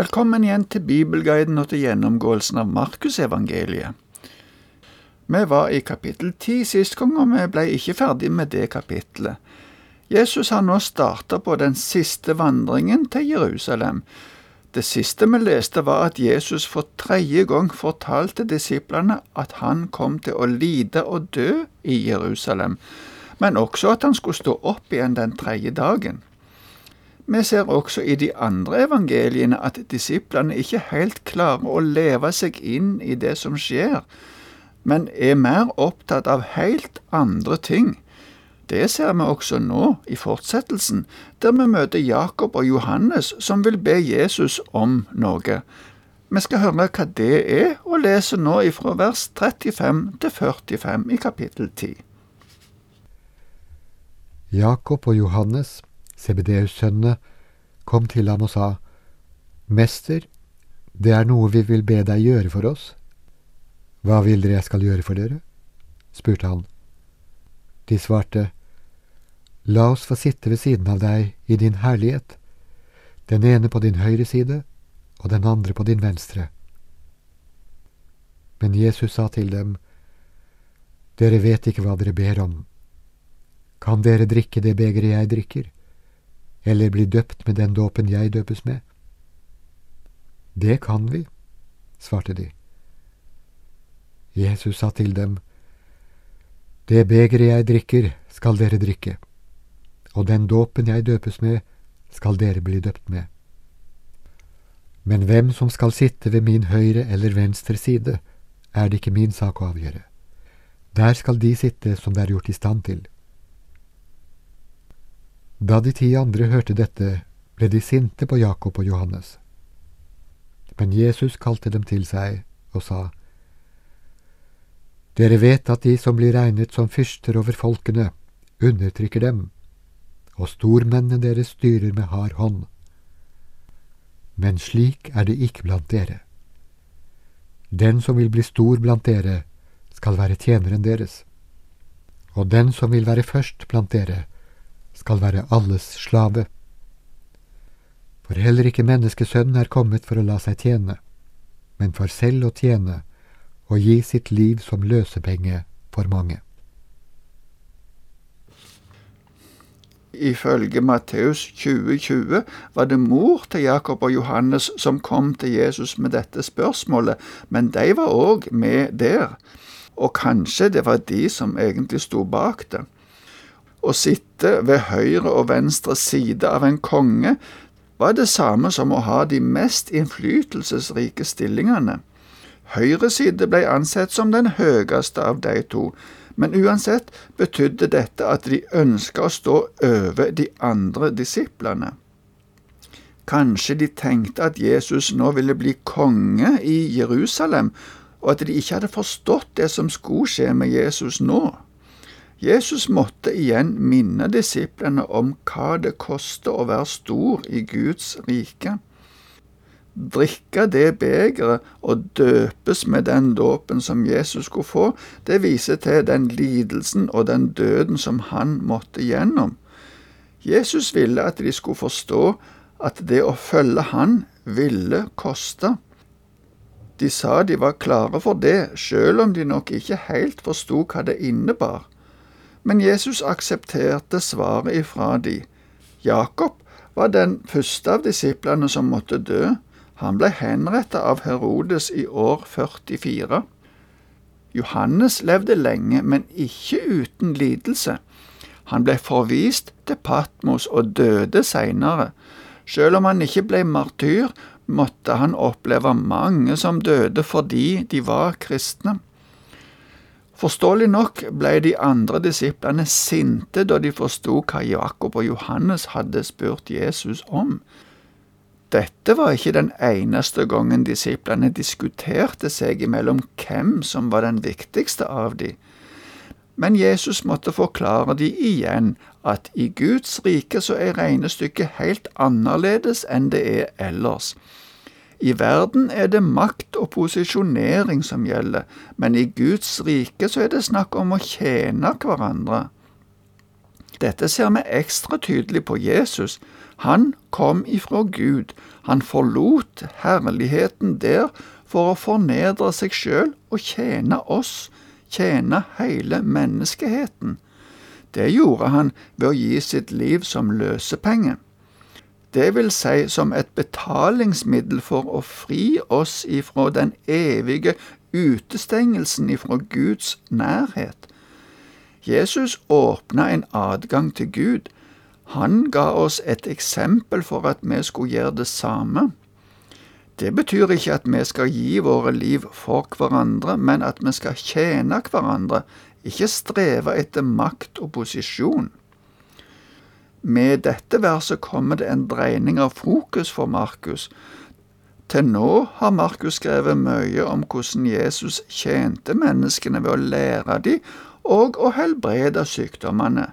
Velkommen igjen til Bibelguiden og til gjennomgåelsen av Markusevangeliet. Vi var i kapittel ti sist gang, og vi ble ikke ferdig med det kapittelet. Jesus har nå starta på den siste vandringen til Jerusalem. Det siste vi leste, var at Jesus for tredje gang fortalte disiplene at han kom til å lide og dø i Jerusalem, men også at han skulle stå opp igjen den tredje dagen. Vi ser også i de andre evangeliene at disiplene ikke helt klarer å leve seg inn i det som skjer, men er mer opptatt av helt andre ting. Det ser vi også nå, i fortsettelsen, der vi møter Jakob og Johannes som vil be Jesus om noe. Vi skal høre hva det er, og lese nå ifra vers 35 til 45 i kapittel 10. Jakob og Johannes Sebedeus-sønnene, kom til ham og sa, Mester, det er noe vi vil be deg gjøre for oss. Hva vil dere jeg skal gjøre for dere? spurte han. De svarte, La oss få sitte ved siden av deg i din herlighet, den ene på din høyre side og den andre på din venstre. Men Jesus sa til dem, Dere vet ikke hva dere ber om. Kan dere drikke det begeret jeg drikker? Eller bli døpt med den dåpen jeg døpes med? Det kan vi, svarte de. Jesus sa til dem, Det begeret jeg drikker, skal dere drikke, og den dåpen jeg døpes med, skal dere bli døpt med. Men hvem som skal sitte ved min høyre eller venstre side, er det ikke min sak å avgjøre. Der skal de sitte som det er gjort i stand til. Da de ti andre hørte dette, ble de sinte på Jakob og Johannes. Men Jesus kalte dem til seg og sa, Dere vet at de som blir regnet som fyrster over folkene, undertrykker dem, og stormennene deres styrer med hard hånd. Men slik er det ikke blant dere. Den som vil bli stor blant dere, skal være tjeneren deres, og den som vil være først blant dere, skal være alles slave. For heller ikke menneskesønnen er kommet for å la seg tjene, men for selv å tjene og gi sitt liv som løsepenge for mange. Ifølge Matteus 2020 var det mor til Jakob og Johannes som kom til Jesus med dette spørsmålet, men de var òg med der, og kanskje det var de som egentlig sto bak det. Å sitte ved høyre og venstre side av en konge var det samme som å ha de mest innflytelsesrike stillingene. Høyre side ble ansett som den høyeste av de to, men uansett betydde dette at de ønska å stå over de andre disiplene. Kanskje de tenkte at Jesus nå ville bli konge i Jerusalem, og at de ikke hadde forstått det som skulle skje med Jesus nå. Jesus måtte igjen minne disiplene om hva det koster å være stor i Guds rike. Drikke det begeret og døpes med den dåpen som Jesus skulle få, det viser til den lidelsen og den døden som han måtte gjennom. Jesus ville at de skulle forstå at det å følge han ville koste. De sa de var klare for det, selv om de nok ikke helt forsto hva det innebar. Men Jesus aksepterte svaret ifra de. Jakob var den første av disiplene som måtte dø. Han ble henrettet av Herodes i år 44. Johannes levde lenge, men ikke uten lidelse. Han ble forvist til Patmos og døde seinere. Selv om han ikke ble martyr, måtte han oppleve mange som døde fordi de var kristne. Forståelig nok ble de andre disiplene sinte da de forsto hva Jakob og Johannes hadde spurt Jesus om. Dette var ikke den eneste gangen disiplene diskuterte seg imellom hvem som var den viktigste av de. Men Jesus måtte forklare de igjen at i Guds rike så er regnestykket helt annerledes enn det er ellers. I verden er det makt og posisjonering som gjelder, men i Guds rike så er det snakk om å tjene hverandre. Dette ser vi ekstra tydelig på Jesus. Han kom ifra Gud, han forlot herligheten der for å fornedre seg sjøl og tjene oss, tjene hele menneskeheten. Det gjorde han ved å gi sitt liv som løsepenge. Det vil si som et betalingsmiddel for å fri oss ifra den evige utestengelsen ifra Guds nærhet. Jesus åpna en adgang til Gud. Han ga oss et eksempel for at vi skulle gjøre det samme. Det betyr ikke at vi skal gi våre liv for hverandre, men at vi skal tjene hverandre, ikke streve etter makt og posisjon. Med dette verset kommer det en dreining av fokus for Markus. Til nå har Markus skrevet mye om hvordan Jesus tjente menneskene ved å lære dem og å helbrede sykdommene.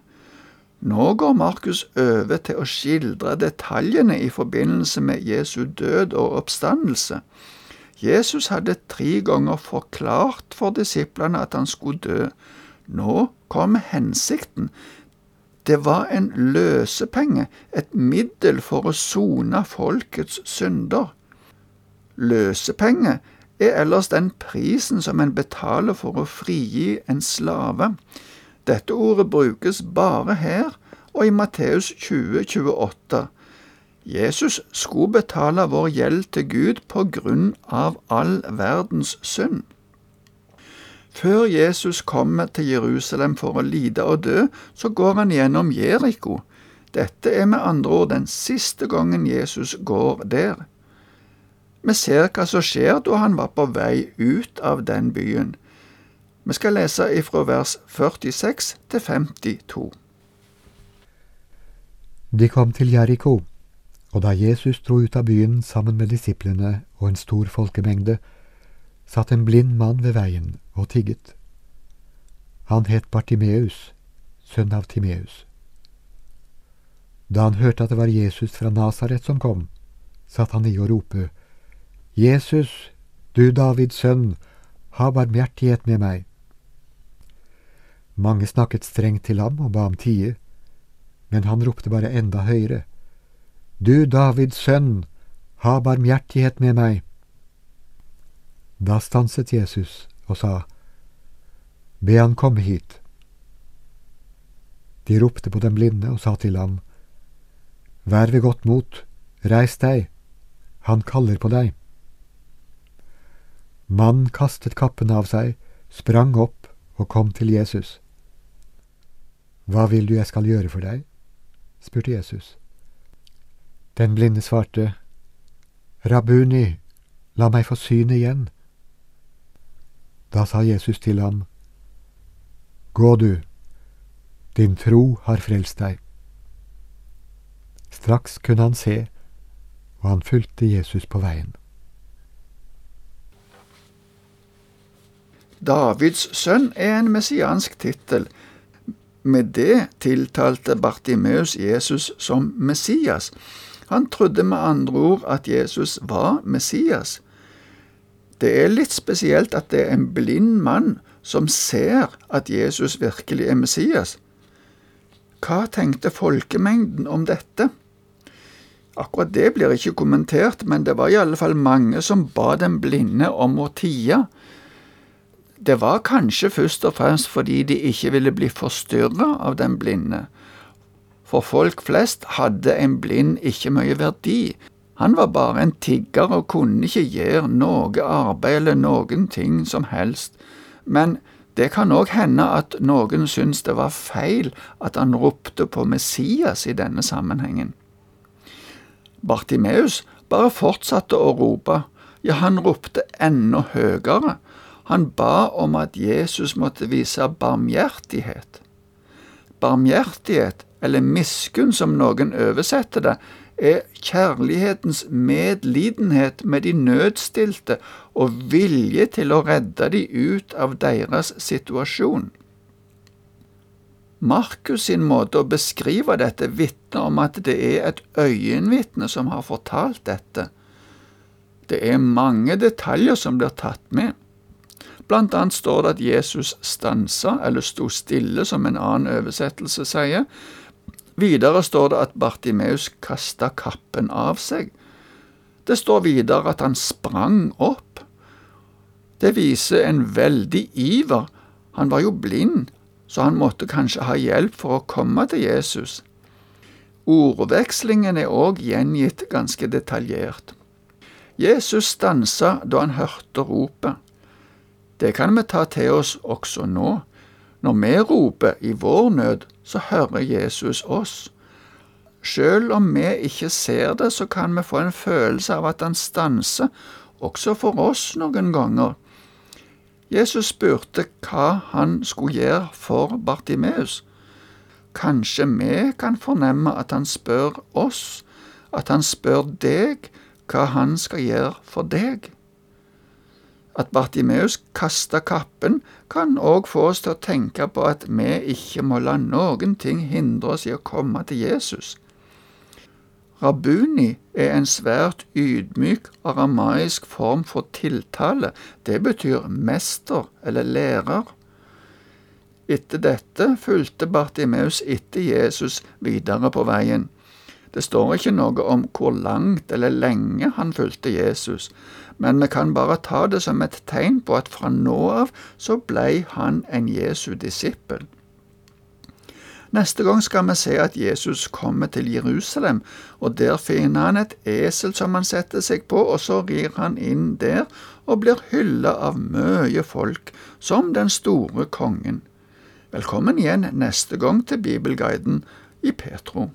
Nå går Markus over til å skildre detaljene i forbindelse med Jesu død og oppstandelse. Jesus hadde tre ganger forklart for disiplene at han skulle dø. Nå kom hensikten. Det var en løsepenge, et middel for å sone folkets synder. Løsepenge er ellers den prisen som en betaler for å frigi en slave. Dette ordet brukes bare her og i Matteus 20, 28. Jesus skulle betale vår gjeld til Gud på grunn av all verdens synd. Før Jesus kommer til Jerusalem for å lide og dø, så går han gjennom Jeriko. Dette er med andre ord den siste gangen Jesus går der. Vi ser hva som skjer da han var på vei ut av den byen. Vi skal lese ifra vers 46 til 52. De kom til Jeriko, og da Jesus dro ut av byen sammen med disiplene og en stor folkemengde, satt en blind mann ved veien og tigget. Han het Bartimeus, sønn av Timeus. Da han hørte at det var Jesus fra Nasaret som kom, satt han i og rope, Jesus, du Davids sønn, ha barmhjertighet med meg. Mange snakket strengt til ham og ba ham tie, men han ropte bare enda høyere. Du Davids sønn, ha barmhjertighet med meg. Da stanset Jesus og sa, Be han komme hit. De ropte på den blinde og sa til ham, Vær ved godt mot, reis deg, han kaller på deg. Mannen kastet kappen av seg, sprang opp og kom til Jesus. Hva vil du jeg skal gjøre for deg? spurte Jesus. Den blinde svarte, Rabuni, la meg få synet igjen. Da sa Jesus til ham, Gå du, din tro har frelst deg. Straks kunne han se, og han fulgte Jesus på veien. Davids sønn er en messiansk tittel med det tiltalte Bartimeus Jesus som Messias. Han trodde med andre ord at Jesus var Messias. Det er litt spesielt at det er en blind mann som ser at Jesus virkelig er Messias. Hva tenkte folkemengden om dette? Akkurat det blir ikke kommentert, men det var i alle fall mange som ba den blinde om å tie. Det var kanskje først og fremst fordi de ikke ville bli forstyrra av den blinde. For folk flest hadde en blind ikke mye verdi. Han var bare en tigger og kunne ikke gjøre noe arbeid eller noen ting som helst. Men det kan òg hende at noen syntes det var feil at han ropte på Messias i denne sammenhengen. Bartimeus bare fortsatte å rope, ja, han ropte enda høyere. Han ba om at Jesus måtte vise barmhjertighet. Barmhjertighet, eller miskunn som noen oversetter det, er kjærlighetens medlidenhet med de nødstilte og vilje til å redde de ut av deres situasjon. Markus sin måte å beskrive dette vitner om at det er et øyenvitne som har fortalt dette. Det er mange detaljer som blir tatt med. Blant annet står det at Jesus stansa, eller sto stille, som en annen oversettelse sier. Videre står det at Bartimeus kasta kappen av seg. Det står videre at han sprang opp. Det viser en veldig iver. Han var jo blind, så han måtte kanskje ha hjelp for å komme til Jesus. Ordvekslingen er òg gjengitt ganske detaljert. Jesus stansa da han hørte ropet. Det kan vi ta til oss også nå. Når vi roper i vår nød, så hører Jesus oss. Selv om vi ikke ser det, så kan vi få en følelse av at han stanser, også for oss noen ganger. Jesus spurte hva han skulle gjøre for Bartimeus. Kanskje vi kan fornemme at han spør oss, at han spør deg hva han skal gjøre for deg. At Bartimeus kasta kappen, kan òg få oss til å tenke på at vi ikke må la noen ting hindre oss i å komme til Jesus. Rabuni er en svært ydmyk aramaisk form for tiltale. Det betyr mester eller lærer. Etter dette fulgte Bartimeus etter Jesus videre på veien. Det står ikke noe om hvor langt eller lenge han fulgte Jesus, men vi kan bare ta det som et tegn på at fra nå av så blei han en Jesu disippel. Neste gang skal vi se at Jesus kommer til Jerusalem, og der finner han et esel som han setter seg på, og så rir han inn der og blir hylla av mye folk, som den store kongen. Velkommen igjen neste gang til Bibelguiden i Petro.